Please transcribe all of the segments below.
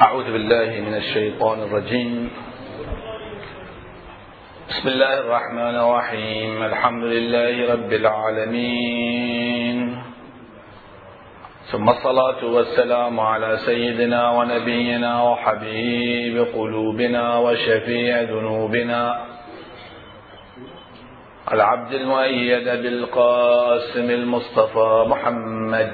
أعوذ بالله من الشيطان الرجيم. بسم الله الرحمن الرحيم. الحمد لله رب العالمين. ثم الصلاة والسلام على سيدنا ونبينا وحبيب قلوبنا وشفيع ذنوبنا. العبد المؤيد بالقاسم المصطفى محمد.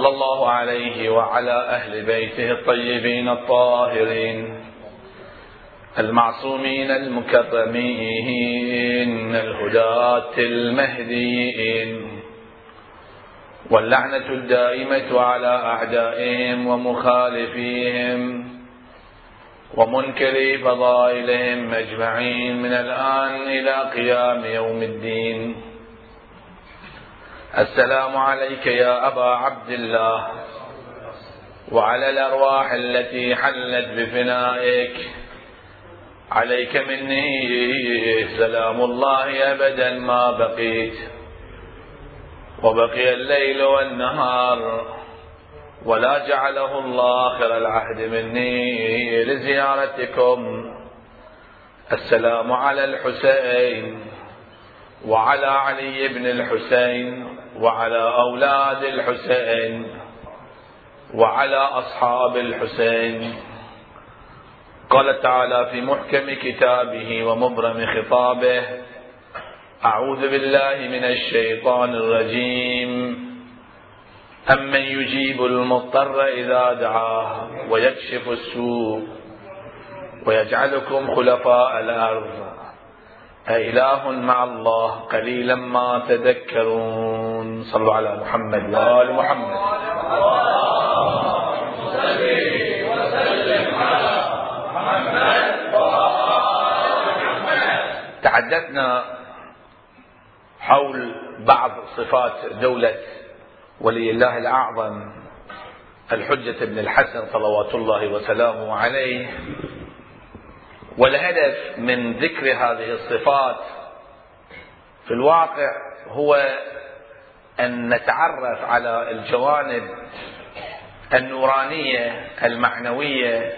صلى الله عليه وعلى أهل بيته الطيبين الطاهرين المعصومين المكرمين الهداة المهديين واللعنة الدائمة على أعدائهم ومخالفيهم ومنكري فضائلهم أجمعين من الآن إلى قيام يوم الدين. السلام عليك يا أبا عبد الله وعلى الأرواح التي حلت بفنائك. عليك مني سلام الله أبدا ما بقيت. وبقي الليل والنهار ولا جعله الله آخر العهد مني لزيارتكم. السلام على الحسين وعلى علي بن الحسين وعلى أولاد الحسين وعلى أصحاب الحسين. قال تعالى في محكم كتابه ومبرم خطابه أعوذ بالله من الشيطان الرجيم. أمن يجيب المضطر إذا دعاه ويكشف السوء ويجعلكم خلفاء الأرض. أإله مع الله قليلا ما تذكرون. صلوا على محمد وآل محمد. تحدثنا حول بعض صفات دولة ولي الله الأعظم الحجة بن الحسن صلوات الله وسلامه عليه. والهدف من ذكر هذه الصفات في الواقع هو أن نتعرف على الجوانب النورانية المعنوية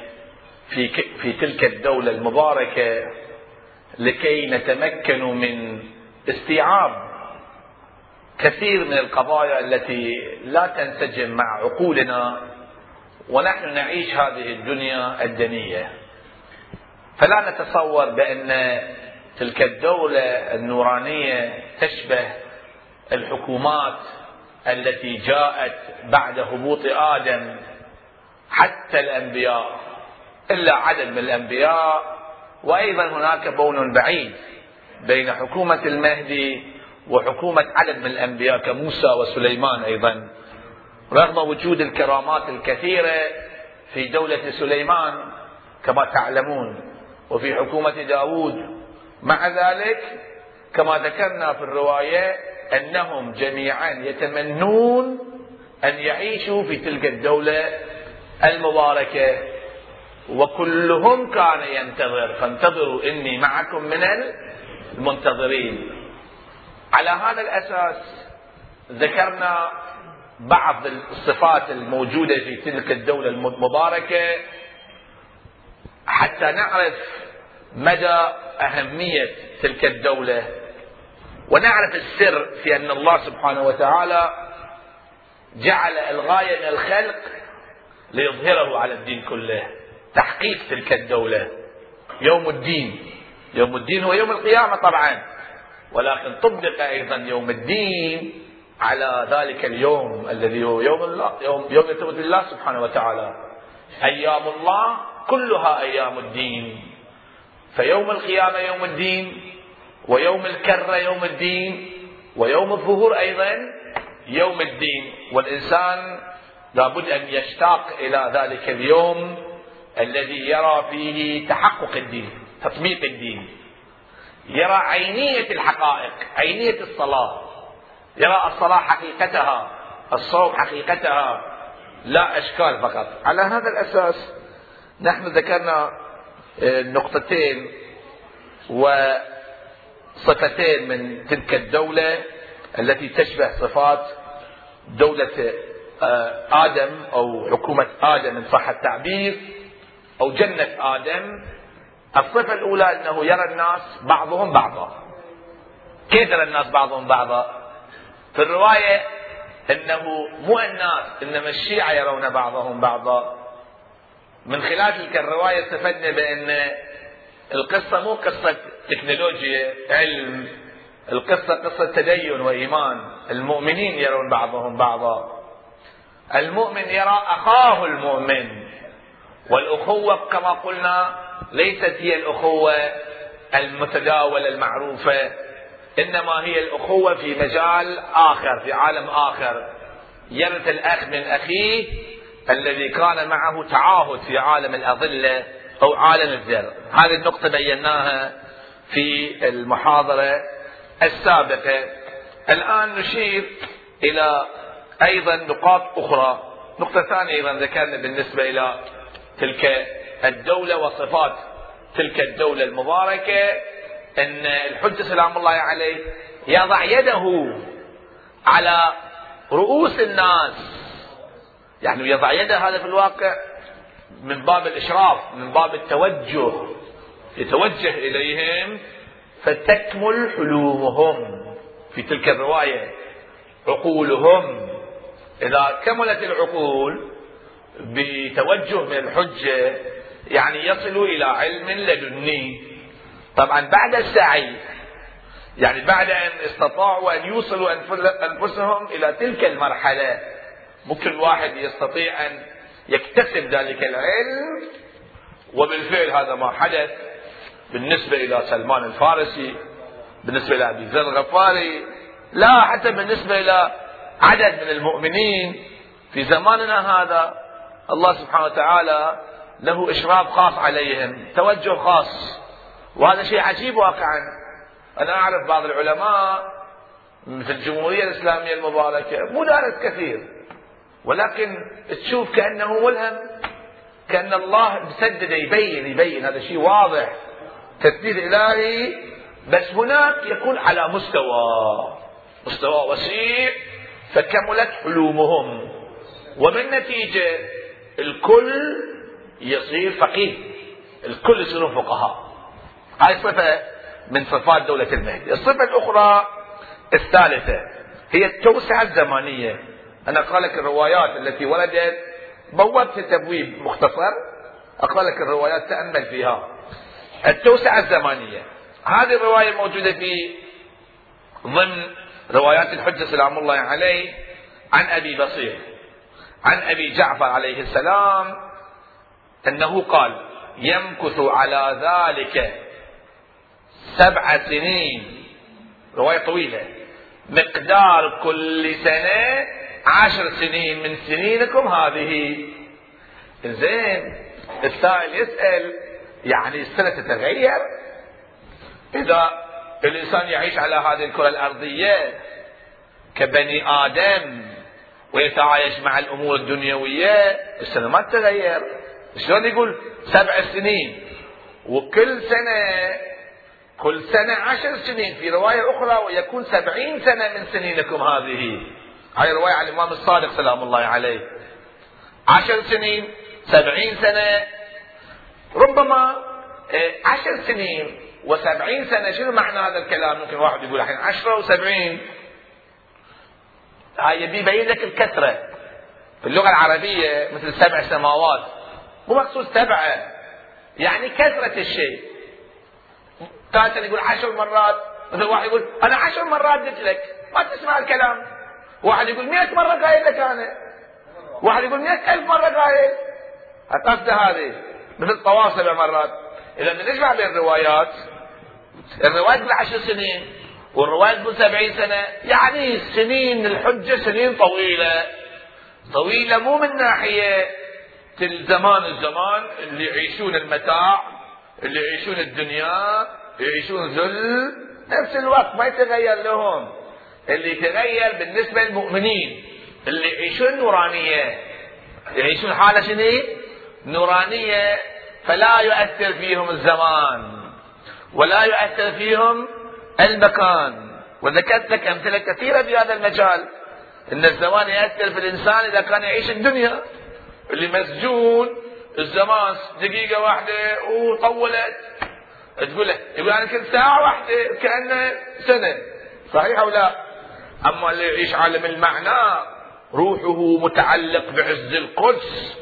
في في تلك الدولة المباركة لكي نتمكن من استيعاب كثير من القضايا التي لا تنسجم مع عقولنا ونحن نعيش هذه الدنيا الدنية. فلا نتصور بأن تلك الدولة النورانية تشبه الحكومات التي جاءت بعد هبوط آدم حتى الأنبياء إلا عدد من الأنبياء وأيضا هناك بون بعيد بين حكومة المهدي وحكومة عدد من الأنبياء كموسى وسليمان أيضا. رغم وجود الكرامات الكثيرة في دولة سليمان كما تعلمون وفي حكومة داود مع ذلك كما ذكرنا في الرواية أنهم جميعا يتمنون أن يعيشوا في تلك الدولة المباركة. وكلهم كان ينتظر فانتظروا إني معكم من المنتظرين. على هذا الأساس ذكرنا بعض الصفات الموجودة في تلك الدولة المباركة. حتى نعرف مدى أهمية تلك الدولة ونعرف السر في أن الله سبحانه وتعالى جعل الغاية من الخلق ليظهره على الدين كله تحقيق تلك الدولة. يوم الدين يوم الدين هو يوم القيامة طبعا ولكن طبق أيضا يوم الدين على ذلك اليوم الذي هو يوم الله يوم يوم الله سبحانه وتعالى. أيام الله كلها أيام الدين. فيوم القيامة يوم الدين ويوم الكرة يوم الدين ويوم الظهور أيضا يوم الدين. والإنسان لابد أن يشتاق إلى ذلك اليوم الذي يرى فيه تحقق الدين تطبيق الدين. يرى عينية الحقائق عينية الصلاة. يرى الصلاة حقيقتها الصوم حقيقتها. لا أشكال فقط. على هذا الأساس نحن ذكرنا نقطتين صفتين من تلك الدولة التي تشبه صفات دولة آه، آدم أو حكومة آدم إن صح التعبير أو جنة آدم. الصفة الأولى أنه يرى الناس بعضهم بعضا. كيف يرى الناس بعضهم بعضا؟ في الرواية أنه مو الناس إنما الشيعة يرون بعضهم بعضا. من خلال تلك الرواية استفدنا بأن القصة مو قصة تكنولوجيا علم. القصة قصة تدين وإيمان. المؤمنين يرون بعضهم بعضا. المؤمن يرى أخاه المؤمن. والأخوة كما قلنا ليست هي الأخوة المتداولة المعروفة إنما هي الأخوة في مجال آخر في عالم آخر. يرث الأخ من أخيه الذي كان معه تعاهد في عالم الأظلة أو عالم الذر هذه النقطة بيناها في المحاضرة السابقة. الآن نشير إلى أيضا نقاط أخرى. نقطة ثانية أيضا ذكرنا بالنسبة إلى تلك الدولة وصفات تلك الدولة المباركة. أن الحجة سلام الله عليه يضع يده على رؤوس الناس. يعني يضع يده هذا في الواقع من باب الإشراف من باب التوجه يتوجه إليهم فتكمل حلومهم في تلك الرواية عقولهم إذا كملت العقول بتوجه من الحجة يعني يصلوا إلى علم لدني. طبعا بعد السعي يعني بعد أن استطاعوا أن يوصلوا أنفسهم إلى تلك المرحلة ممكن واحد يستطيع أن يكتسب ذلك العلم وبالفعل هذا ما حدث بالنسبة إلى سلمان الفارسي بالنسبة إلى أبي ذر الغفاري لا حتى بالنسبة إلى عدد من المؤمنين. في زماننا هذا الله سبحانه وتعالى له إشراف خاص عليهم توجه خاص وهذا شيء عجيب واقعا. أنا أعرف بعض العلماء في الجمهورية الإسلامية المباركة مو دارس كثير. ولكن تشوف كأنه ملهم كأن الله مسدد يبين يبين. هذا شيء واضح. تسديد إلهي. بس هناك يكون على مستوى مستوى وسيع فكملت حلومهم ومن نتيجة الكل يصير فقيه. الكل يصيرون فقهاء. هاي صفة من صفات دولة المهدي. الصفة الأخرى الثالثة هي التوسعة الزمانية. أنا أقرأ لك الروايات التي وردت بوبت تبويب مختصر أقرأ لك الروايات تأمل فيها. التوسعة الزمانية. هذه الرواية موجودة في ضمن روايات الحجة سلام الله عليه عن أبي بصير عن أبي جعفر عليه السلام أنه قال يمكث على ذلك سبع سنين. رواية طويلة. مقدار كل سنة عشر سنين من سنينكم هذه. زين السائل يسأل يعني السنة تتغير؟ إذا الإنسان يعيش على هذه الكرة الأرضية كبني آدم ويتعايش مع الأمور الدنيوية السنة ما تتغير. شلون يقول سبع سنين؟ وكل سنة كل سنة عشر سنين في رواية أخرى ويكون سبعين سنة من سنينكم هذه. هاي رواية عن الإمام الصادق سلام الله عليه. عشر سنين سبعين سنة. ربما آه، عشر سنين وسبعين سنة شنو معنى هذا الكلام؟ ممكن واحد يقول الحين عشرة وسبعين. هاي يبي يبين لك الكثرة. في اللغة العربية مثل سبع سماوات. مو مقصود سبعة. يعني كثرة الشيء. ثالثا يقول عشر مرات. مثل واحد يقول أنا عشر مرات قلت لك. ما تسمع الكلام. واحد يقول مئة مرة قايل لك أنا. واحد يقول مئة ألف مرة قايل. القصد هذه. مثل طواف سبع مرات. إذا نجمع بين الروايات. الروايات بالعشر سنين والروايات بال سبعين سنة. يعني سنين الحجة سنين طويلة. طويلة مو من ناحية الزمان الزمان اللي يعيشون المتاع اللي يعيشون الدنيا يعيشون ذل. نفس الوقت ما يتغير لهم. اللي يتغير بالنسبة للمؤمنين اللي يعيشون نورانية. يعيشون حالة شنو؟ نورانية. فلا يؤثر فيهم الزمان ولا يؤثر فيهم المكان. وذكرت لك أمثلة كثيرة في هذا المجال أن الزمان يأثر في الإنسان إذا كان يعيش الدنيا. اللي مسجون الزمان دقيقة واحدة وطولت. تقول له يقول أنا كل ساعة واحدة كأنه سنة. صحيح أو لا؟ أما اللي يعيش عالم المعنى روحه متعلق بعز القدس.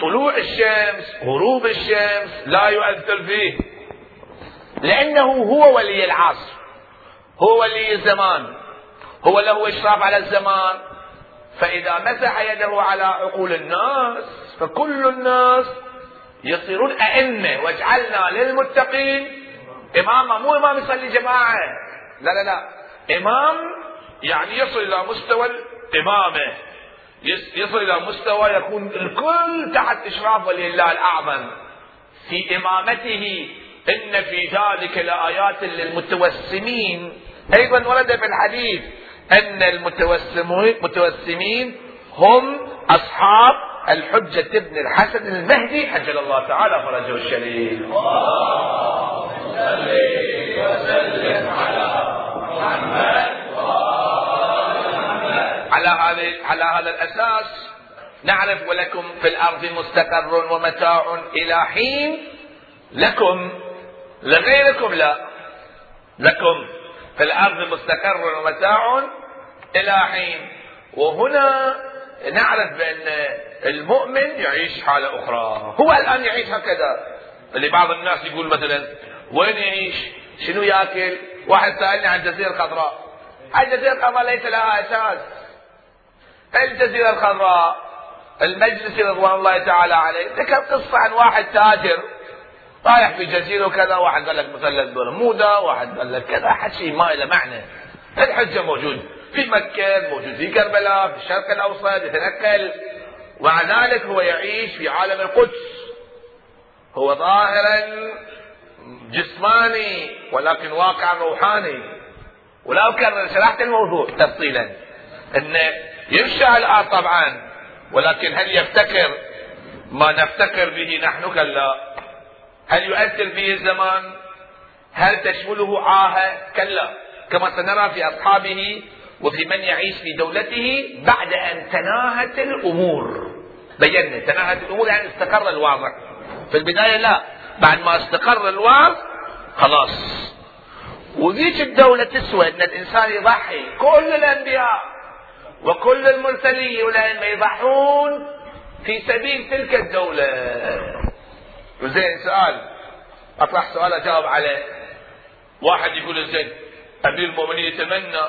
طلوع الشمس غروب الشمس لا يؤثر فيه. لأنه هو ولي العصر هو ولي الزمان هو له إشراف على الزمان. فإذا مسح يده على عقول الناس فكل الناس يصيرون أئمة. واجعلنا للمتقين إماما. مو إمام يصلي جماعة. لا لا لا. إمام يعني يصل إلى مستوى الإمامة. يصل إلى مستوى يكون الكل تحت إشراف ولي الله الأعظم في إمامته إن في ذلك لآيات للمتوسمين. أيضا ورد في الحديث أن المتوسمين هم أصحاب الحجة ابن الحسن المهدي حجل الله تعالى فرجه الشريف وسلم على محمد على هذا على هذا الأساس نعرف ولكم في الأرض مستقر ومتاع إلى حين لكم. لغيركم لا. لكم. في الأرض مستقر ومتاع إلى حين. وهنا نعرف بأن المؤمن يعيش حالة أخرى. هو الآن يعيش هكذا. اللي بعض الناس يقول مثلا وين يعيش؟ شنو يأكل؟ واحد سألني عن الجزيره الخضراء الجزيرة الخضراء ليس لها أساس. الجزيره الخضراء. المجلس رضوان الله تعالى عليه. ذكر قصه عن واحد تاجر رايح في جزيرة وكذا واحد قال لك مثلث برمودا واحد قال لك كذا حكي ما له معنى. الحجة موجود في مكة موجود في كربلاء في الشرق الأوسط يتنقل. ومع ذلك هو يعيش في عالم القدس. هو ظاهرا جسماني ولكن واقعا روحاني. ولا اكرر شرحت الموضوع تفصيلا. ان ينشأ الآن طبعا ولكن هل يفتكر ما نفتكر به نحن كلا؟ هل يؤثر فيه الزمان؟ هل تشمله عاهة كلا؟ كما سنرى في أصحابه وفي من يعيش في دولته بعد أن تناهت الأمور. بينا تناهت الأمور يعني استقر الوضع. في البداية لا بعد ما استقر الوضع خلاص. وذيك الدولة تسوى أن الإنسان يضحي كل الأنبياء. وكل المرسلين والأئمة يضحون في سبيل تلك الدولة. زين سؤال. أطرح سؤال أجاوب عليه. واحد يقول زين أمير المؤمنين يتمنى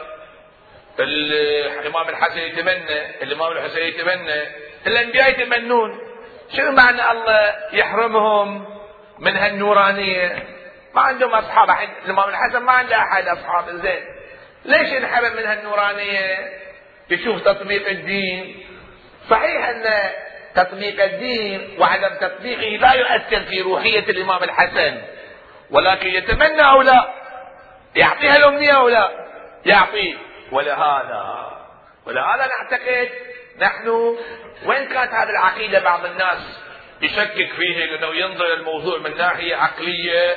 الإمام الحسن يتمنى الإمام الحسين يتمنى الأنبياء يتمنون. شنو معنى الله يحرمهم من هالنورانية؟ ما عندهم أصحاب الإمام الحسن ما عنده أحد أصحاب زين. ليش ينحرم من هالنورانية؟ يشوف تطبيق الدين. صحيح أن تطبيق الدين وعدم تطبيقه لا يؤثر في روحية الإمام الحسن ولكن يتمنى أو لا؟ يعطيها الأمنية أو لا؟ يعطي. ولهذا ولهذا نعتقد نحن وين كانت هذه العقيدة بعض الناس يشكك فيه لأنه ينظر الموضوع من ناحية عقلية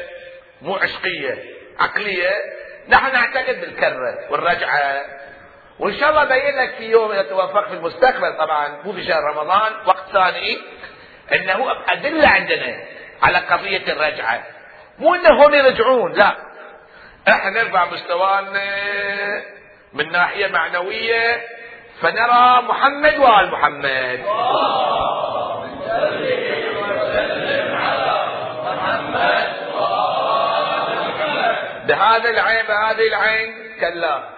مو عشقية عقلية. نحن نعتقد بالكرة والرجعة. وإن شاء الله ابين لك في يوم إذا توفقت في المستقبل. طبعا مو في شهر رمضان وقت ثاني إنه ادله عندنا على قضية الرجعة. مو انهم يرجعون لا. إحنا نرفع مستوانا من ناحية معنوية فنرى محمد وآل محمد. بهذا العين بهذه العين كلا.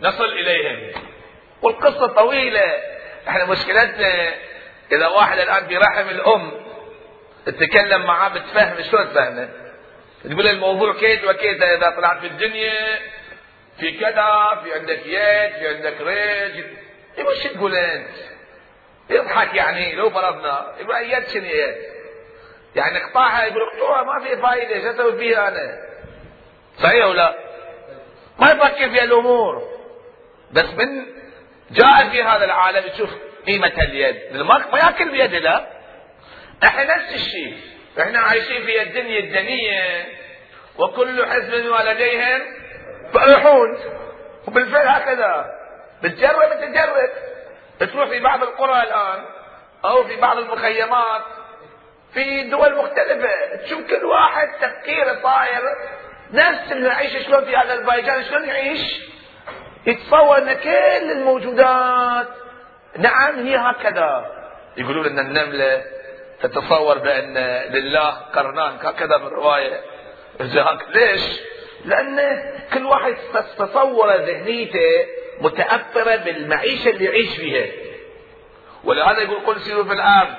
نصل إليهم. والقصة طويلة. إحنا مشكلتنا إذا واحد الآن في رحم الأم تتكلم معاه بتفهم شلون تفهمه تقول الموضوع كيت وكيت إذا طلعت في الدنيا في كذا في عندك يد في عندك ريج يقول شو تقول أنت؟ يضحك يعني لو فرضنا. يقول يد شنو يد يعني اقطعها يقول اقطعها ما في فائدة شو أسوي فيها أنا؟ صحيح ولا؟ ما يفكر في الأمور؟ بس من جاء في هذا العالم يشوف قيمة اليد. ما يأكل بيده لا. إحنا نفس الشيء. إحنا عايشين في الدنيا. الدنية وكل حزب ولديهم فرحون وبالفعل هكذا. بتجرب تجرب تروح في بعض القرى الآن أو في بعض المخيمات. في دول مختلفة. تشوف كل واحد تفكيره صاير نفس اللي يعيش شلون في أذربيجان شلون يعيش؟ يتصور إن كل الموجودات نعم هي هكذا. يقولون إن النملة تتصور بأن لله قرنان هكذا بالرواية ليش؟ لأن كل واحد تصور ذهنيته متأثرة بالمعيشة اللي يعيش فيها. ولهذا يقول قل سيروا في الأرض.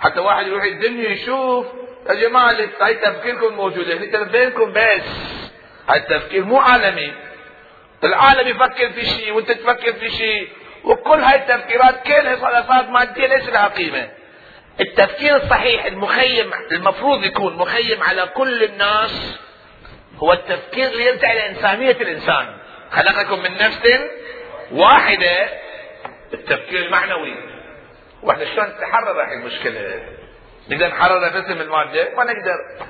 حتى واحد يروح الدنيا يشوف يا جماعة هاي تفكيركم موجود هنا بينكم بس. هاي التفكير مو عالمي. العالم يفكر في شيء وانت تفكر في شيء وكل هاي التفكيرات كلها صارت مادية ليس لها قيمة؟ التفكير الصحيح المخيم المفروض يكون مخيم على كل الناس هو التفكير اللي يرجع إلى إنسانية الإنسان. خلقكم من نفس واحدة. التفكير المعنوي. وإحنا شلون نتحرر هاي المشكلة؟ نقدر نحررها باسم المادة ما نقدر.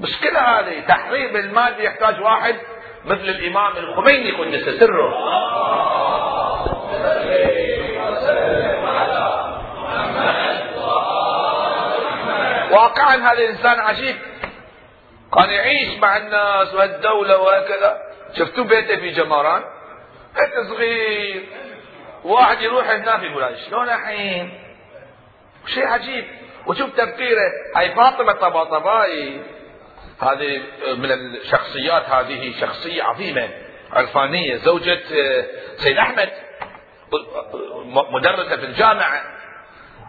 مشكلة هذه. تحرير المادة يحتاج واحد مثل الإمام الخميني قدس سره واقعا هذا الإنسان عجيب. كان يعيش مع الناس والدولة وهكذا. شفتوا بيته في جماران؟ بيت صغير. واحد يروح هناك يقول شلون الحين؟ شيء عجيب. وشوف تفكيره. هاي فاطمة طباطبائي. هذه من الشخصيات هذه شخصية عظيمة عرفانية. زوجة آه، سيد أحمد مدرسة في الجامعة.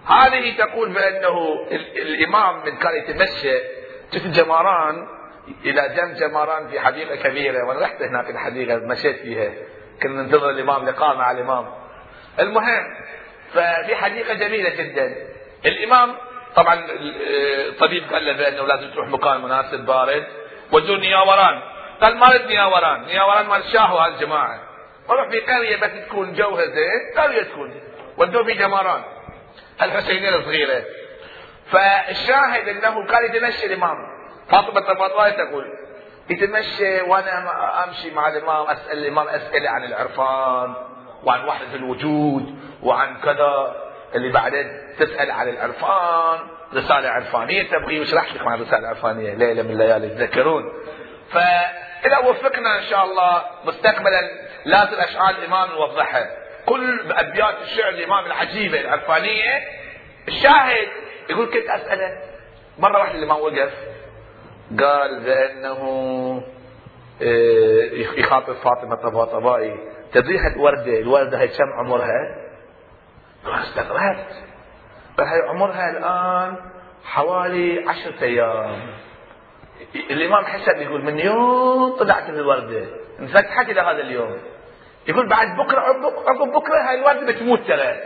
هذه تقول بأنه الإمام من كان يتمشى شفت جماران إلى جنب جماران في حديقة كبيرة. وأنا رحت هناك الحديقة مشيت فيها. كنا ننتظر الإمام لقاء مع الإمام. المهم ففي حديقة جميلة جدا. الإمام طبعا الطبيب قال له بانه لازم تروح مكان مناسب بارد. ودوا نياوران. قال ما اريد نياوران. نياوران مال الشاه وهالجماعه وروح في قرية بس تكون جوها زين. قرية تكون. ودوه في جماران. الحسينية الصغيرة. فالشاهد إنه كان يتمشى الإمام. فاطمة الطباطبائي تقول يتمشى وأنا أمشي مع الإمام أسأل الإمام أسئلة عن العرفان وعن وحدة الوجود وعن كذا. اللي بعدين تسأل عن العرفان رسالة عرفانية تبغي وش راح عن رساله عرفانيه ليلة من الليالي تذكرون؟ فإذا وفقنا إن شاء الله مستقبلا لازم اشعار الامام نوضحها كل أبيات الشعر الإمام العجيبة العرفانية الشاهد يقول كنت أسأله مرة واحدة الامام وقف قال بأنه آه، يخاطب فاطمة طباطبائي تدري الوردة الوردة هي كم عمرها؟ استغربت فهي عمرها الآن حوالي عشرة أيام. الإمام حسن يقول من يوم طلعت الوردة. انفتحت إلى هذا اليوم. يقول بعد بكرة عقب بكرة هاي الوردة بتموت ترى.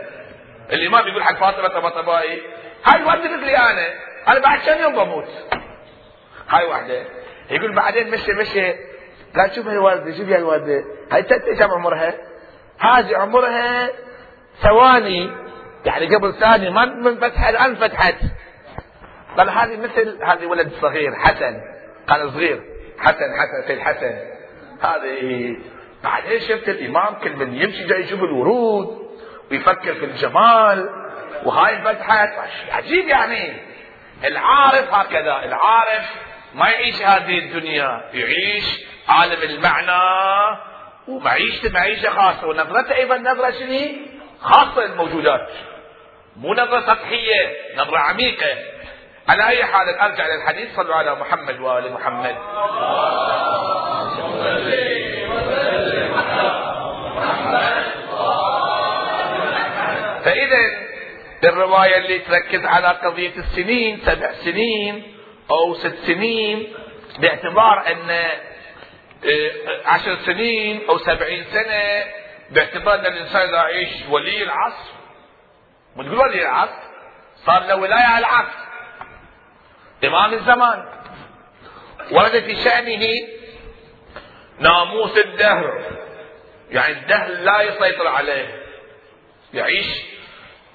الإمام يقول حق فاطمة طباطبائي هاي الوردة مثلي أنا أنا بعد كم يوم بموت؟ هاي واحدة. يقول بعدين مشي مشي. قال شوف هاي الوردة شوف هاي الوردة. هاي كم عمرها؟ هذه عمرها ثواني. يعني قبل ثانية ما من فتحة الآن فتحت قال هذه مثل هذه ولد صغير حسن. قال صغير. حسن حسن سيد حسن. هذه بعدين شفت الإمام كل من يمشي جاي يشوف الورود ويفكر في الجمال. وهاي فتحت عجيب يعني. العارف هكذا. العارف ما يعيش هذه الدنيا. يعيش عالم المعنى. ومعيشته معيشة خاصة. ونظرته أيضا نظرة شنو؟ خاصة للموجودات مو نظرة سطحية نظرة عميقة. على أي حال أرجع للحديث صلوا على محمد وآل محمد. فإذا الرواية اللي تركز على قضية السنين سبع سنين أو ست سنين باعتبار أن آه، عشر سنين أو سبعين سنة باعتبار أن الإنسان إذا يعيش ولي العصر وتقول ولي العصر صار له ولاية على العصر إمام الزمان. ورد في شأنه ناموس الدهر. يعني الدهر لا يسيطر عليه. يعيش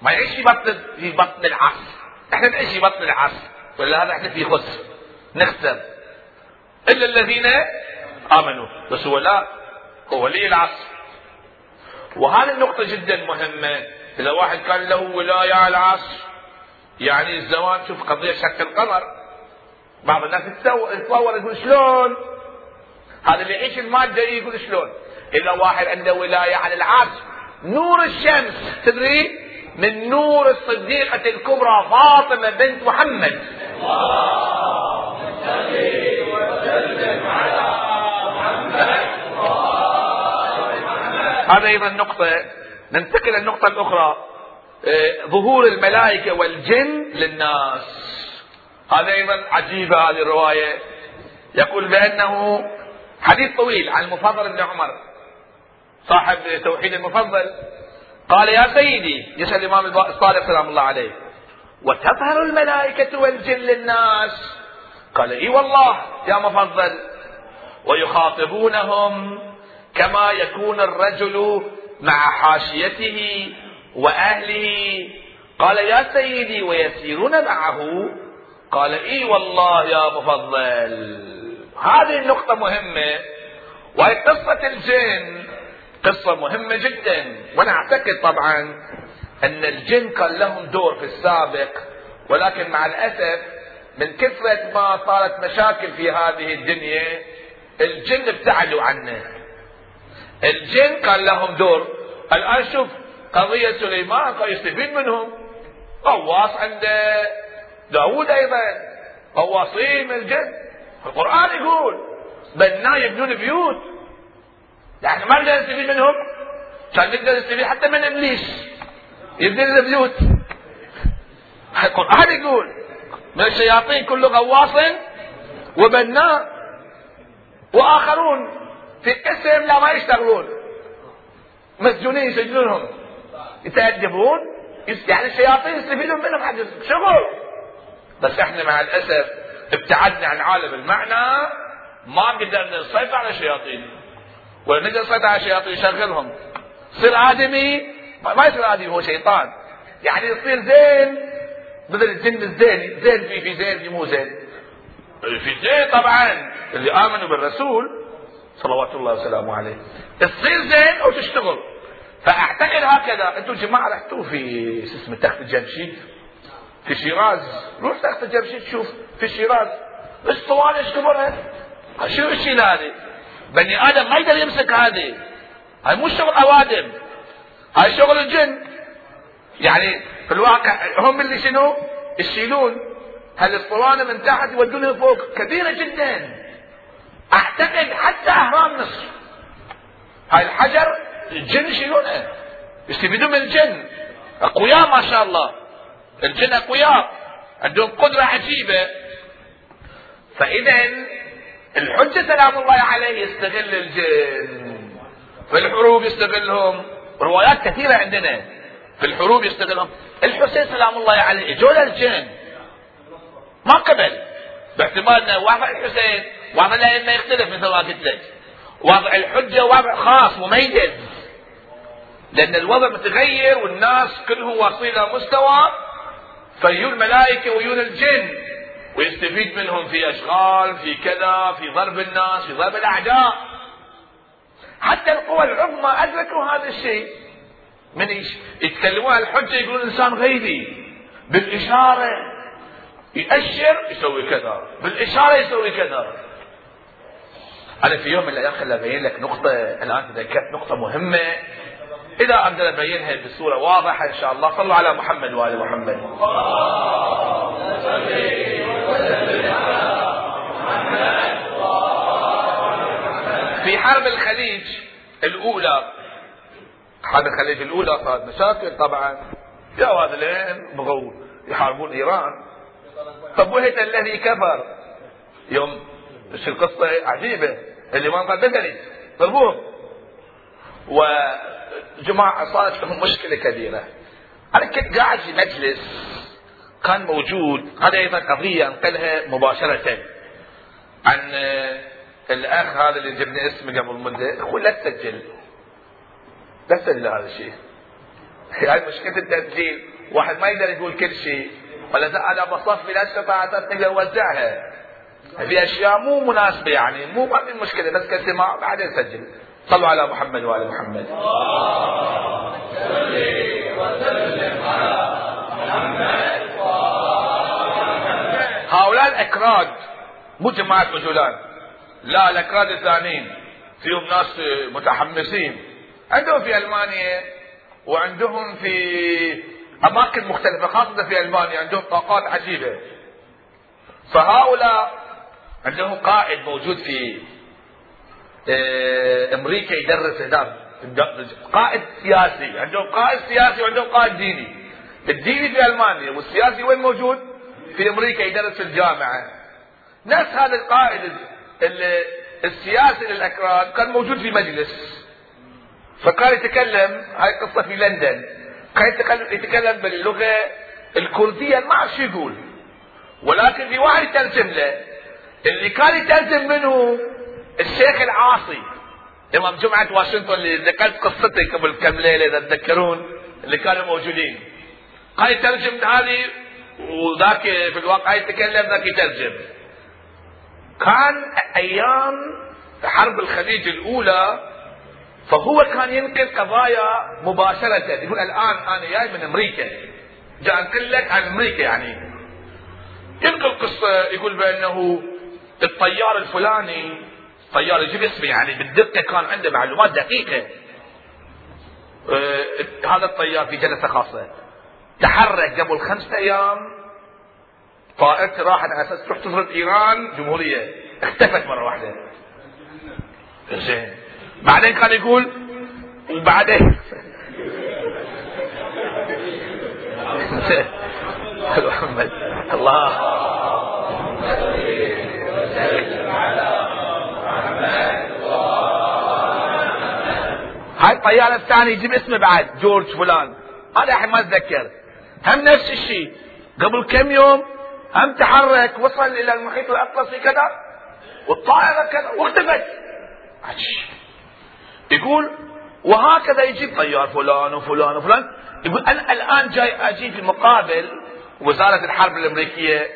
ما يعيش في بطن في بطن العصر. إحنا نعيش في بطن العصر. ولهذا إحنا في خسر. نخسر. إلا الذين آمنوا. بس هو لا هو ولي العصر. وهذه النقطة جدا مهمة. إذا واحد كان له ولاية على العصر يعني الزمان شوف قضية شك القمر. بعض الناس يتصور يقول شلون؟ هذا اللي يعيش المادة يقول شلون؟ إذا واحد عنده ولاية على العصر نور الشمس تدري؟ من نور الصديقة الكبرى فاطمة بنت محمد. هذا أيضا نقطة ننتقل للنقطة الأخرى. آه، ظهور الملائكة والجن للناس. هذا أيضا عجيبة هذه الرواية. يقول بأنه حديث طويل عن المفضل بن عمر صاحب توحيد المفضل. قال يا سيدي يسأل الإمام الصادق سلام الله عليه وتظهر الملائكة والجن للناس؟ قال إي والله يا مفضل. ويخاطبونهم كما يكون الرجل مع حاشيته وأهله. قال يا سيدي ويسيرون معه. قال إي والله يا مفضل. هذه النقطة مهمة وهي قصة الجن. قصة مهمة جدا وأنا أعتقد طبعا أن الجن كان لهم دور في السابق ولكن مع الأسف من كثرة ما صارت مشاكل في هذه الدنيا الجن ابتعدوا عنه. الجن كان لهم دور. الآن شوف قضية سليمان كان يستفيد منهم. غواص عند داود أيضا. غواصين من الجن. القرآن يقول بناء يبنون بيوت. يعني ما نقدر نستفيد منهم. كان نقدر نستفيد حتى من إبليس. يبني لنا بيوت. القرآن يقول من الشياطين كل غواص وبناء وآخرون. في قسم لا ما يشتغلون. مسجونين يسجنونهم. يتأدبون يعني الشياطين يستفيدون منهم حق شغل. بس إحنا مع الأسف ابتعدنا عن عالم المعنى ما قدرنا نسيطر على الشياطين. ولا نقدر نسيطر على الشياطين يشغلهم صير آدمي ما يصير آدمي هو شيطان. يعني يصير زين. بدل الجن الزين زين في في زين في مو زين. في زين طبعا اللي آمنوا بالرسول صلوات الله وسلامه عليه. تصير زين أو تشتغل؟ فأعتقد هكذا. أنتم جماعة رحتوا في اسمه تخت الجمشيد في شيراز. روح تخت الجمشيد شوف. في شيراز. اسطوانه إيش كبرها شو الشيء هذه؟ بني آدم ما يقدر يمسك هذه. هاي مو شغل أوادم. هاي شغل الجن. يعني في الواقع هم اللي شنو؟ يشيلون. هالاسطوانه من تحت يودونها فوق؟ كبيرة جدا. اعتقد حتى أهرام مصر. هاي الحجر الجن يشيلونه يستفيدون من الجن؟ أقوياء ما شاء الله. الجن أقوياء. عندهم قدرة عجيبة. فاذا الحجة سلام الله عليه يستغل الجن. في الحروب يستغلهم. روايات كثيرة عندنا. في الحروب يستغلهم. الحسين سلام الله عليه اجوا الجن. ما قبل. باحتمال ان وضع الحسين. وضع الائمه يختلف مثل ما قلت لك. وضع الحجة وضع خاص مميز. لأن الوضع متغير والناس كلهم واصلين إلى مستوى فيجون الملائكة ويجون الجن ويستفيد منهم في أشغال في كذا في ضرب الناس في ضرب الأعداء. حتى القوى العظمى أدركوا هذا الشيء. من يتكلمون عن الحجة يقولون إنسان غيبي. بالإشارة يأشر يسوي كذا. بالإشارة يسوي كذا. أنا في يوم من الأيام خليني أبين لك نقطة الآن تذكرت نقطة مهمة. إذا أقدر أبينها بصورة واضحة إن شاء الله صلوا على محمد وآل محمد. في حرب الخليج الأولى حرب الخليج الأولى صارت مشاكل طبعا. جاءوا هذين بغوا يحاربون إيران. طب وهت الذي كفر؟ يوم مش القصة؟ عجيبة. الامام قال بدني ضربوهم وجماعة صارت لهم مشكلة كبيرة. أنا كنت قاعد في مجلس كان موجود. هذا أيضا قضية أنقلها مباشرة عن الأخ هذا اللي جبنا اسمه قبل مدة. هو لا تسجل. لا تسجل هذا الشيء. هاي مشكلة التسجيل. واحد ما يقدر يقول كل شيء. ولا أنا بصفي لا استطاعت نقدر نوزعها في اشياء مو مناسبة يعني مو ما في مشكلة بس كسماع بعدين سجل. صلوا على محمد على محمد. هؤلاء الأكراد مو جماعة رجلان لا الأكراد الثانيين فيهم ناس متحمسين. عندهم في ألمانيا وعندهم في أماكن مختلفة خاصة في ألمانيا عندهم طاقات عجيبة. فهؤلاء عندهم قائد موجود في آه، أمريكا يدرس هناك قائد سياسي. عندهم قائد سياسي وعندهم قائد ديني. الديني في ألمانيا والسياسي وين موجود؟ في أمريكا يدرس في الجامعة. نفس هذا القائد السياسي للأكراد كان موجود في مجلس. فكان يتكلم هاي قصة في لندن. كان يتكلم باللغة الكردية ما أعرف شو يقول. ولكن في واحد يترجم له. اللي كان يترجم منه الشيخ العاصي إمام جمعة واشنطن اللي ذكرت قصته قبل كم ليله إذا تذكرون اللي كانوا موجودين. قال يترجم هذه وذاك في الواقع يتكلم ذاك يترجم. كان أيام حرب الخليج الأولى فهو كان ينقل قضايا مباشرة. يقول الآن أنا جاي من أمريكا. جاي أنقل لك عن أمريكا يعني. ينقل قصة يقول بأنه الطيار الفلاني طيار يجيب اسمه يعني بالدقة كان عنده معلومات دقيقة. آه هذا الطيار في جلسة خاصة. تحرك قبل خمسة أيام طائرته راحت على أساس تروح تفرض إيران جمهورية. اختفت مرة واحدة. زين. بعدين كان يقول وبعدين؟ محمد الله. هاي الطيارة الثانية يجيب اسمه بعد جورج فلان. هذا الحين ما أتذكر. هم نفس الشيء. قبل كم يوم هم تحرك وصل إلى المحيط الأطلسي كذا والطائرة كذا واختفت. يقول وهكذا يجيب طيار فلان وفلان وفلان. يقول أنا الآن جاي أجي في مقابل وزارة الحرب الأمريكية.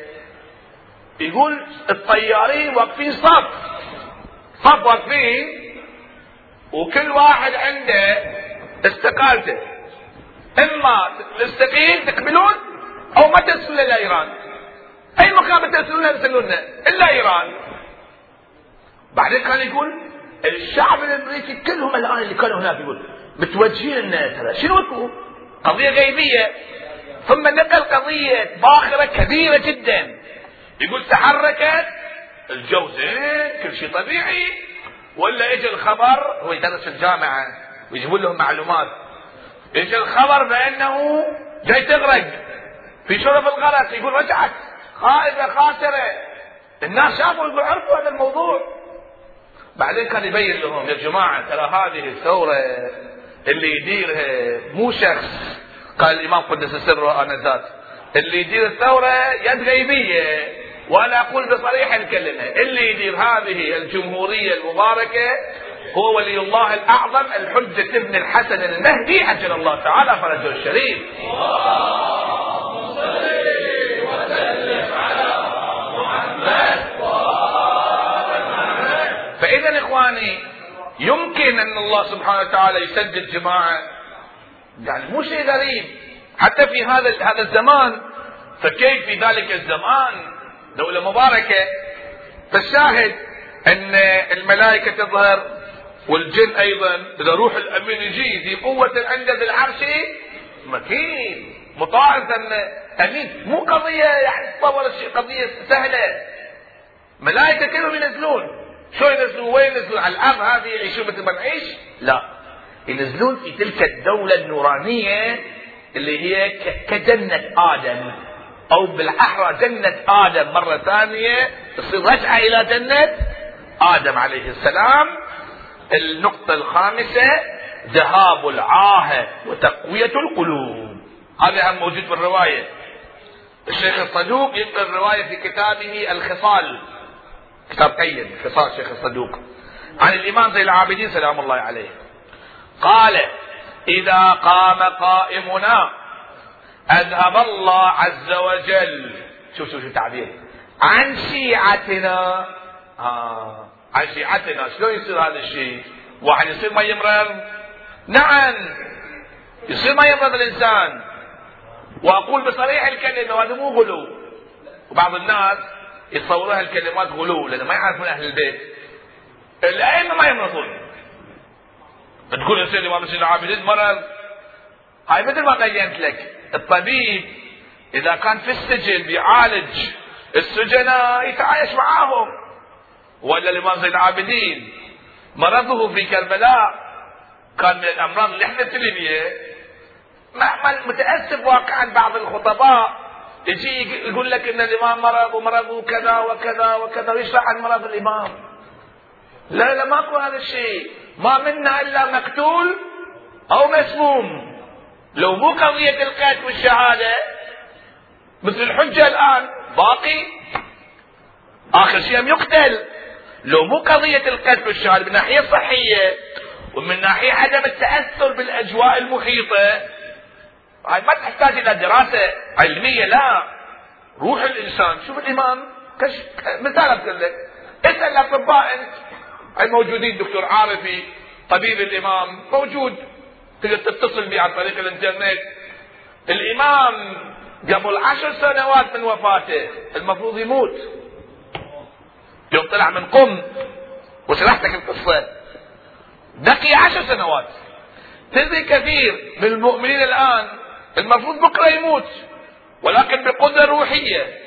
يقول الطيارين واقفين صف. صف واقفين. وكل واحد عنده استقالته. إما تستقيل تقبلون أو ما ترسلون إلى إيران. أي مكان بترسلون يرسلون إلا إيران. بعدين كان يقول الشعب الأمريكي كلهم الآن اللي كانوا هناك يقول متوجهين لنا ترى شنو قضية غيبية. ثم نقل قضية باخرة كبيرة جدا. يقول تحركت الجو زين كل شيء طبيعي. ولا اجى الخبر هو يدرس في الجامعة ويجيبون لهم معلومات. اجى الخبر بأنه جاي تغرق. في شرف الغرق يقول رجعت خائفة خاسرة. الناس شافوا يقول عرفوا هذا الموضوع. بعدين كان يبين لهم يا جماعة ترى هذه الثورة اللي يديرها مو شخص. قال الإمام قدس سره آنذاك اللي يدير الثورة يد غيبية. وأنا أقول بصريح الكلمة. اللي يدير هذه الجمهورية المباركة هو ولي الله الأعظم الحجة ابن الحسن المهدي عجل الله تعالى فرجه الشريف. فإذا إخواني يمكن أن الله سبحانه وتعالى يسدد جماعة. يعني مو شيء غريب. حتى في هذا هذا الزمان فكيف في ذلك الزمان؟ دولة مباركة. فالشاهد أن الملائكة تظهر والجن أيضا. إذا روح الأمين يجي ذي قوة عند العرش مكين. مطاع أمين. مو قضية يعني تطور الشيء قضية سهلة. ملائكة كلهم ينزلون شو ينزلون؟ وين ينزلون؟ على الأرض هذه يعيشون مثل ما نعيش؟ لا. ينزلون في تلك الدولة النورانية اللي هي كجنة آدم. أو بالأحرى جنة آدم مرة ثانية تصير رجعة إلى جنة آدم عليه السلام. النقطة الخامسة ذهاب العاهة وتقوية القلوب. هذا هم موجود في الرواية الشيخ الصدوق ينقل الرواية في كتابه الخصال. كتاب قيم خصال شيخ الصدوق. عن الإمام زين العابدين سلام الله عليه. قال إذا قام قائمنا أذهب الله عز وجل. شوف شوف التعبير عن شيعتنا آه. عن شيعتنا. شلون يصير هذا الشيء؟ واحد يصير ما يمرض؟ نعم. يصير ما يمرض الإنسان. وأقول بصريح الكلمة وهذا مو غلو. وبعض الناس يتصوروا هالكلمات غلو لأن ما يعرفون أهل البيت. الأئمة ما يمرضون. تقول يصير الامام سيدنا العابدين مرض؟ هاي مثل ما بينت لك. الطبيب إذا كان في السجن بيعالج السجناء يتعايش معاهم. ولا الامام زين العابدين. مرضه في كربلاء كان من الأمراض اللي إحنا تلميه متأسف واقعا بعض الخطباء. يجي يقول لك إن الإمام مرض ومرضه كذا وكذا وكذا ويشرح عن مرض الإمام. لا لا ماكو هذا الشيء. ما منا إلا مقتول أو مسموم. لو مو قضية القتل والشهادة مثل الحجة الآن باقي. آخر شيء يقتل. لو مو قضية القتل والشهادة من ناحية صحية ومن ناحية عدم التأثر بالأجواء المحيطة هاي ما تحتاج إلى دراسة علمية لا. روح الإنسان. شوف الإمام كش مثال أقول لك. اسأل الأطباء انت الموجودين دكتور عارفي طبيب الإمام موجود. تقدر تتصل به عن طريق الانترنت. الإمام قبل عشر سنوات من وفاته المفروض يموت. يوم طلع من قم وشرحتك القصة. بقي عشر سنوات. تدري كثير من المؤمنين الآن المفروض بكرة يموت ولكن بقدرة روحية.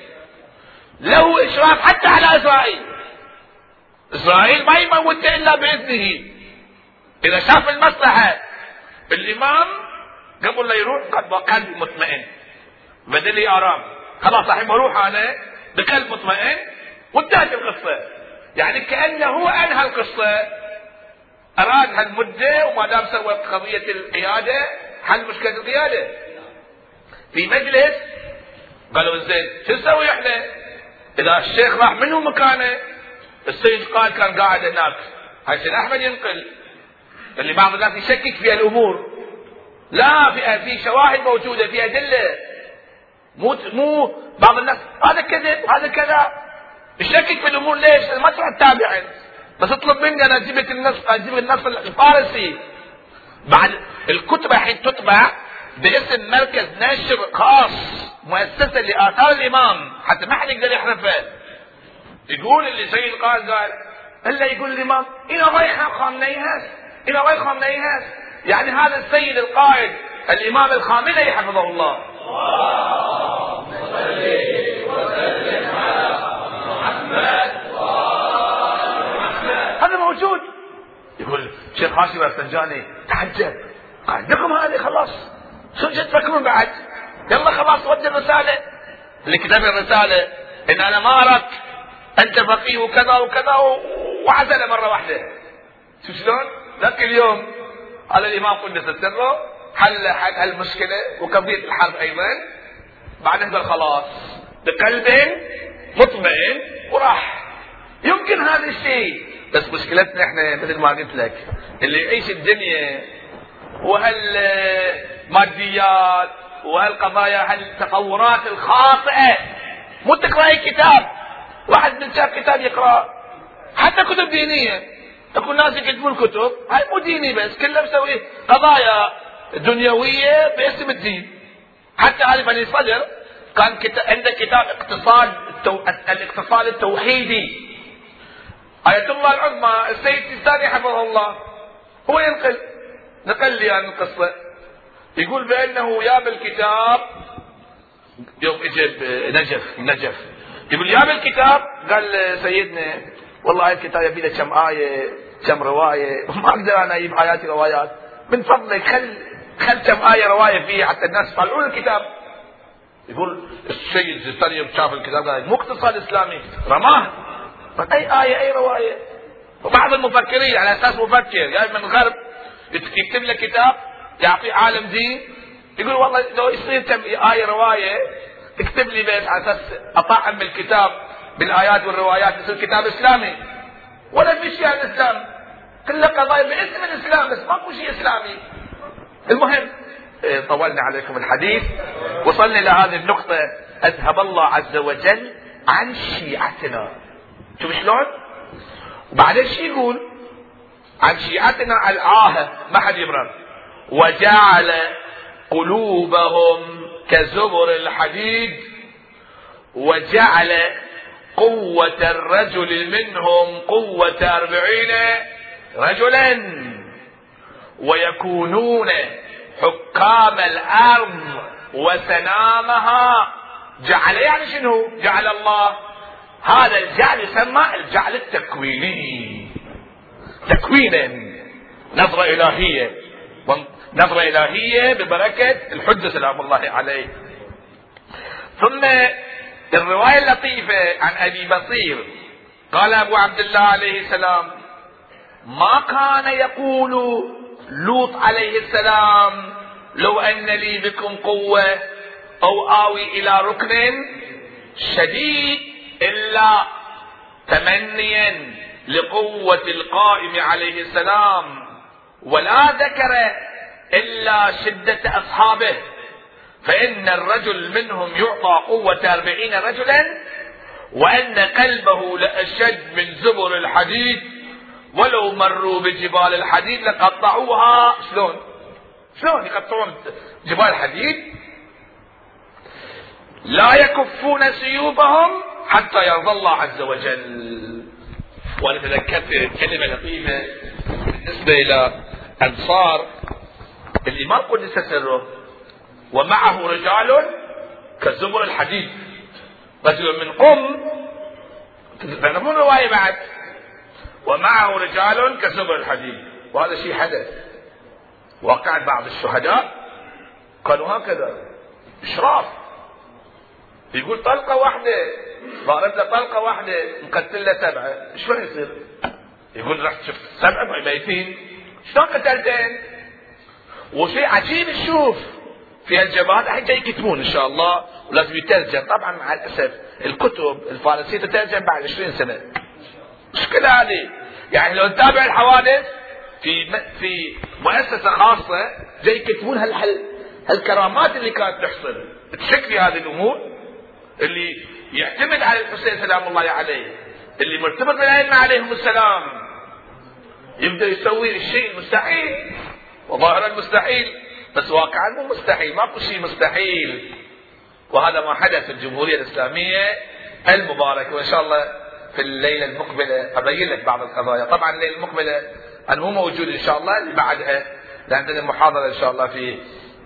له إشراف حتى على إسرائيل. إسرائيل ما يموت إلا بإذنه. إذا شاف المصلحة الإمام قبل لا يروح قد قلب مطمئن. بدل لي آرام خلاص الحين بروح أنا بقلب مطمئن. وانتهت القصة. يعني كأنه أنهى القصة. أراد هالمدة وما دام سوى قضية القيادة حل مشكلة القيادة. في مجلس قالوا زين شو نسوي إحنا؟ إذا الشيخ راح منه مكانه السيد قال كان قاعد هناك. هاي أحمد ينقل. اللي بعض الناس يشكك في الأمور. لا في في شواهد موجودة في أدلة. مو مو بعض الناس هذا كذب هذا كذا. تشكك في الأمور ليش؟ ما تروح تتابع بس اطلب مني أنا أجيب لك النص أجيب النص الفارسي. بعد الكتب الحين تطبع باسم مركز نشر خاص مؤسسة لآثار الإمام. حتى ما حد يقدر يحرفه. يقول اللي سيد قال قال إلا يقول الإمام إلى غير خامنيهاس إلى غير خامنيهاس يعني هذا السيد القائد الإمام الخامنئي حفظه الله. هذا موجود. يقول شيخ هاشم الفنجاني تعجب. عندكم هذه خلاص. شو تفكرون بعد. يلا خلاص ودي الرسالة. اللي كتب الرسالة إن أنا ما اردت أنت فقيه وكذا وكذا وعزل مرة واحدة. شو شلون؟ ذاك اليوم على الإمام قدس سره حل حل المشكلة وقضية الحرب أيضا. بعد هذا خلاص بقلب مطمئن وراح. يمكن هذا الشيء بس مشكلتنا إحنا مثل ما قلت لك اللي يعيش الدنيا وهالماديات وهالقضايا هالتصورات الخاطئة. مو تقرأ أي كتاب. واحد من شاف كتاب يقرأ. حتى كتب دينية. تكون ناس يكتبون كتب. هاي مو ديني بس كله مسوي قضايا دنيوية باسم الدين. حتى هذه بني صدر كان عنده كتاب اقتصاد التو... الاقتصاد التوحيدي. آية الله العظمى السيد الثاني حفظه الله. هو ينقل. نقل لي عن القصة. يقول بأنه جاب الكتاب يوم اجى نجف نجف. يقول جاب الكتاب قال سيدنا والله الكتاب يبي له كم آية كم رواية. ما أقدر أنا أجيب آيات روايات. من فضلك خل خل كم آية رواية فيه حتى الناس يطلعون الكتاب. يقول السيد الزستاني شاف الكتاب قال مو اقتصاد إسلامي. رماه. أي آية أي رواية؟ وبعض المفكرين على أساس مفكر جاي من الغرب يكتب لك كتاب يعطيه عالم دين. يقول والله لو يصير كم آية رواية اكتب لي بس على أساس أطعم بالكتاب بالآيات والروايات يصير كتاب اسلامي ولا في شيء عن الإسلام. كله قضايا باسم الإسلام بس ماكو شيء إسلامي. المهم إيه، طولنا عليكم الحديث. وصلنا إلى هذه النقطة. أذهب الله عز وجل عن شيعتنا. شوف شلون؟ وبعدين شو يقول؟ عن شيعتنا العاهة ما حد يبرر. وجعل قلوبهم كزبر الحديد. وجعل قوة الرجل منهم قوة أربعين رجلا ويكونون حكام الأرض وسنامها. جعل يعني شنو؟ جعل الله هذا الجعل يسمى الجعل التكويني. تكوينا. نظرة إلهية. نظرة إلهية ببركة الحجة سلام الله عليه. ثم الرواية اللطيفة عن أبي بصير. قال أبو عبد الله عليه السلام ما كان يقول لوط عليه السلام لو أن لي بكم قوة أو آوي إلى ركن شديد إلا تمنيا لقوة القائم عليه السلام ولا ذكر إلا شدة أصحابه. فإن الرجل منهم يعطى قوة أربعين رجلا وأن قلبه لأشد من زبر الحديد ولو مروا بجبال الحديد لقطعوها. شلون؟ شلون يقطعون جبال الحديد؟ لا يكفون سيوفهم حتى يرضى الله عز وجل. وأنا تذكرت كلمة لطيفة بالنسبة إلى أنصار. الإمام قدس سره ومعه رجال كزبر الحديد. رجل من قم تعرفون رواية بعد. ومعه رجال كزبر الحديد. وهذا شيء حدث. وقعت بعض الشهداء قالوا هكذا. إشراف. يقول طلقة واحدة. ضارب له طلقة واحدة. مقتل له سبعة. شلون يصير؟ يقول رحت شفت سبعة ميتين. شلون قتلتين؟ وشيء عجيب تشوف. في الجبهات جاي يكتبون إن شاء الله ولازم يترجم. طبعا مع الأسف الكتب الفارسية تترجم بعد 20 سنة. مشكلة هذه؟ يعني لو نتابع الحوادث في في مؤسسة خاصة جاي يكتبون هال هالكرامات اللي كانت تحصل. تشك في هذه الأمور؟ اللي يعتمد على الحسين سلام الله عليه اللي مرتبط بالأئمة عليهم السلام يبدأ يسوي الشيء المستحيل وظاهر المستحيل بس واقعا مو مستحيل ماكو شيء مستحيل. وهذا ما حدث في الجمهورية الإسلامية المباركة وإن شاء الله في الليلة المقبلة أبين لك بعض القضايا. طبعا الليلة المقبلة أنا مو موجود إن شاء الله اللي بعدها عندنا محاضرة إن شاء الله في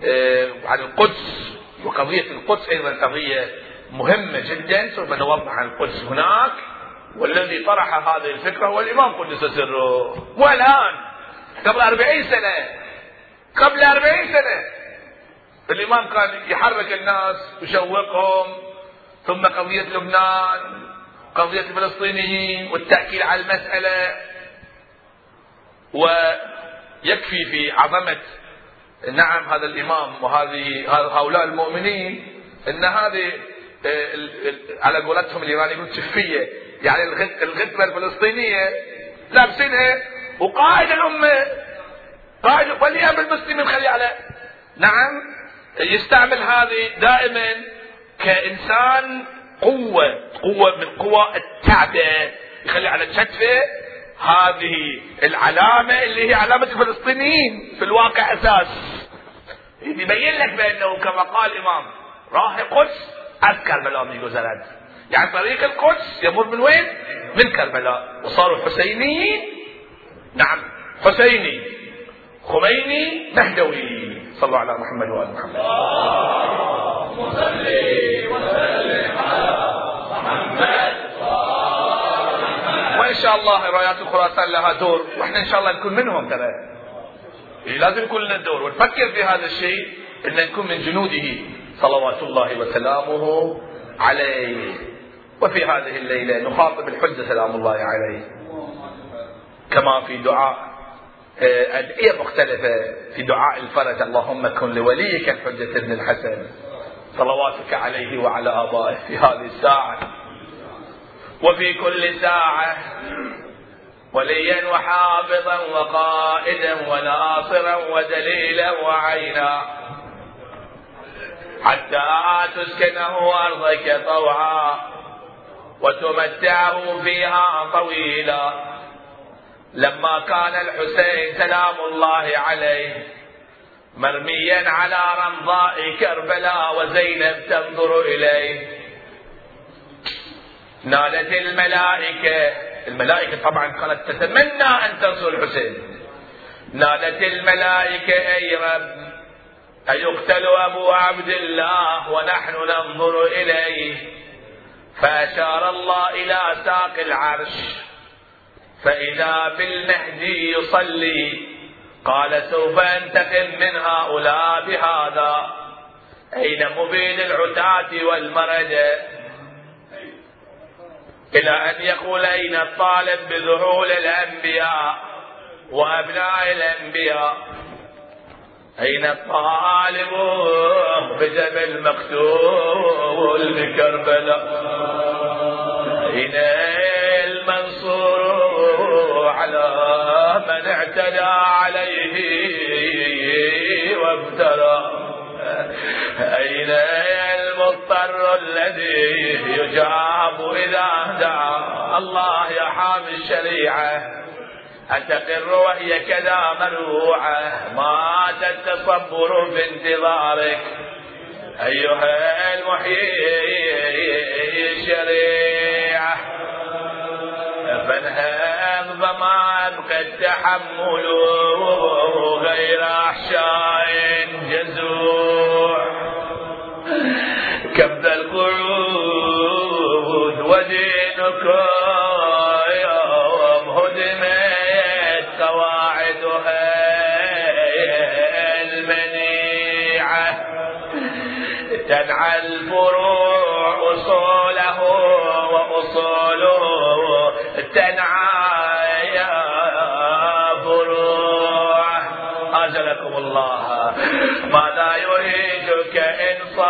آه، عن القدس وقضية القدس أيضا قضية مهمة جدا سوف نوضح عن القدس هناك. والذي طرح هذه الفكرة هو الإمام قدس سره والآن قبل أربعين سنة قبل أربعين سنة. الإمام كان يحرك الناس ويشوقهم ثم قضية لبنان قضية الفلسطينيين والتأكيد على المسألة. ويكفي في عظمة نعم هذا الإمام وهذه هؤلاء المؤمنين أن هذه آه، على قولتهم الإيرانيين شفية. يعني الغدرة الفلسطينية لابسينها وقائد الأمة. قائد وليام المسلمين خلي على نعم يستعمل هذه دائما كإنسان قوة قوة من قوى الكعبة يخلي على كتفه هذه العلامة اللي هي علامة الفلسطينيين في الواقع أساس. يبين لك بأنه كما قال الإمام راح القدس از كربلاء میگذرد يعني طريق القدس يمر من وين؟ من كربلاء. وصاروا حسينيين. نعم حسيني. خميني مهدوي صلوا على محمد وآل محمد. اللهم صل وسلم على محمد وان شاء الله رايات خراسان لها دور وإحنا إن شاء الله نكون منهم ترى. إيه، لازم يكون لنا دور. ونفكر في هذا الشيء إن نكون من جنوده. صلوات الله وسلامه عليه. وفي هذه الليلة نخاطب الحجة سلام الله عليه. كما في دعاء أدعية مختلفة في دعاء الفرج. اللهم كن لوليك الحجة ابن الحسن. صلواتك عليه وعلى آبائه في هذه الساعة. وفي كل ساعة وليا وحافظا وقائدا وناصرا ودليلا وعينا. حتى تسكنه أرضك طوعا وتمتعه فيها طويلا. لما كان الحسين سلام الله عليه مرميا على رمضاء كربلاء وزينب تنظر إليه. نالت الملائكة الملائكة طبعا كانت تتمنى أن تنصر الحسين. نالت الملائكة أي رب أيقتل أبو عبد الله ونحن ننظر إليه. فأشار الله إلى ساق العرش. فإذا بالمهدي يصلي قال سوف أنتقم من هؤلاء بهذا. أين مبين العتاة والمرج؟ إلى أن يقول أين الطالب بذهول الأنبياء وأبناء الأنبياء؟ أين الطالب بجبل مقتول بكربلاء أين على من اعتدى عليه وافترى أين المضطر الذي يجاب إذا دعا الله يا حامي الشريعة؟ أتقر وهي كذا مروعة ما التصبر في انتظارك. أيها المحيي الشريعة فانهض فما أبقى التحمل غير أحشاء جزوع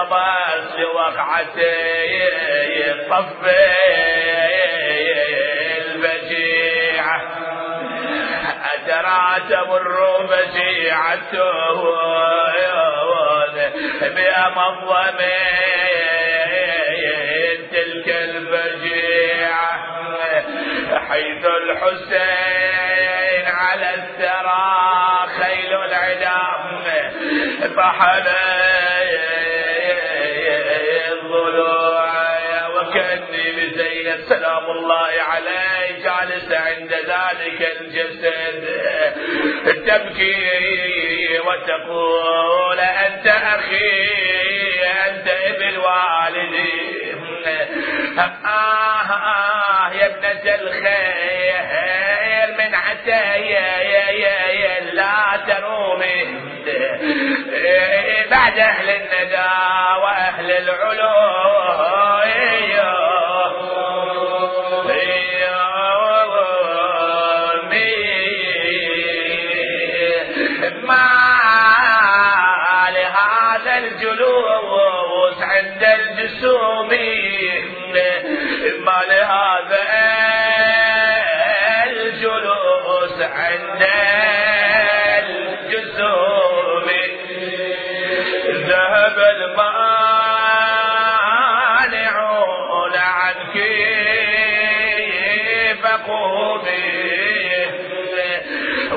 صبرت لوقعتي الطف البجيعة أترى تمر بجيعته بأمضم تلك البجيعة حيث الحسين على الثرى خيل العدام فحل سلام الله عليه. جالس عند ذلك الجسد. تبكي وتقول أنت أخي أنت ابن والدي. آه آه يا ابنة الخير من عتايا يا يا يا لا ترومي. بعد أهل الندى وأهل العلو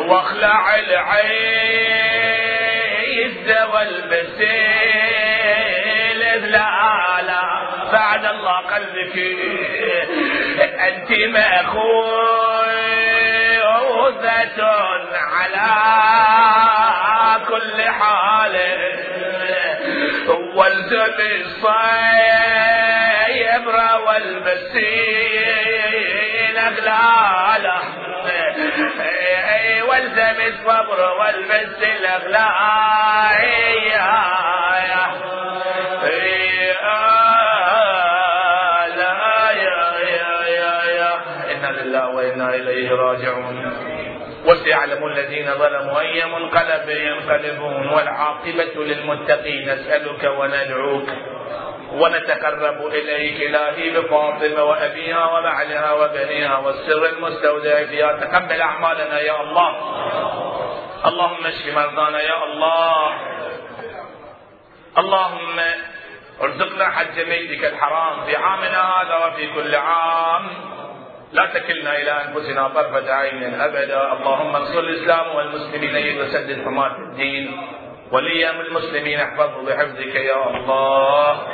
واخلع العز والبسيل لا لا بعد الله قلبك أنت مأخوذة على كل حال. والزم الصيبر والبسيل أغلاله. والزم الصبر والبس الاغلاء لله وإنا إليه راجعون. وسيعلم الذين ظلموا أي منقلب ينقلبون. والعاقبة للمتقين. نسألك وندعوك. ونتقرب إليك إلهي بفاطمة وأبيها وبعلها وبنيها والسر المستودع فيها. تقبل أعمالنا يا الله. اللهم اشف مرضانا يا الله. اللهم ارزقنا حج بيتك الحرام في عامنا هذا وفي كل عام. لا تكلنا إلى أنفسنا طرفة عين أبدا. اللهم انصر الإسلام والمسلمين وسدد حماة الدين. ولي المسلمين احفظه بحفظك يا الله.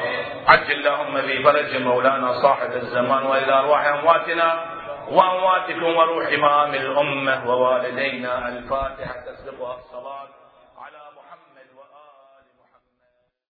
عجل اللهم في فرج مولانا صاحب الزمان وإلى أرواح أمواتنا وأمواتكم وروح إمام الأمة ووالدينا الفاتحة. تسبقها الصلاه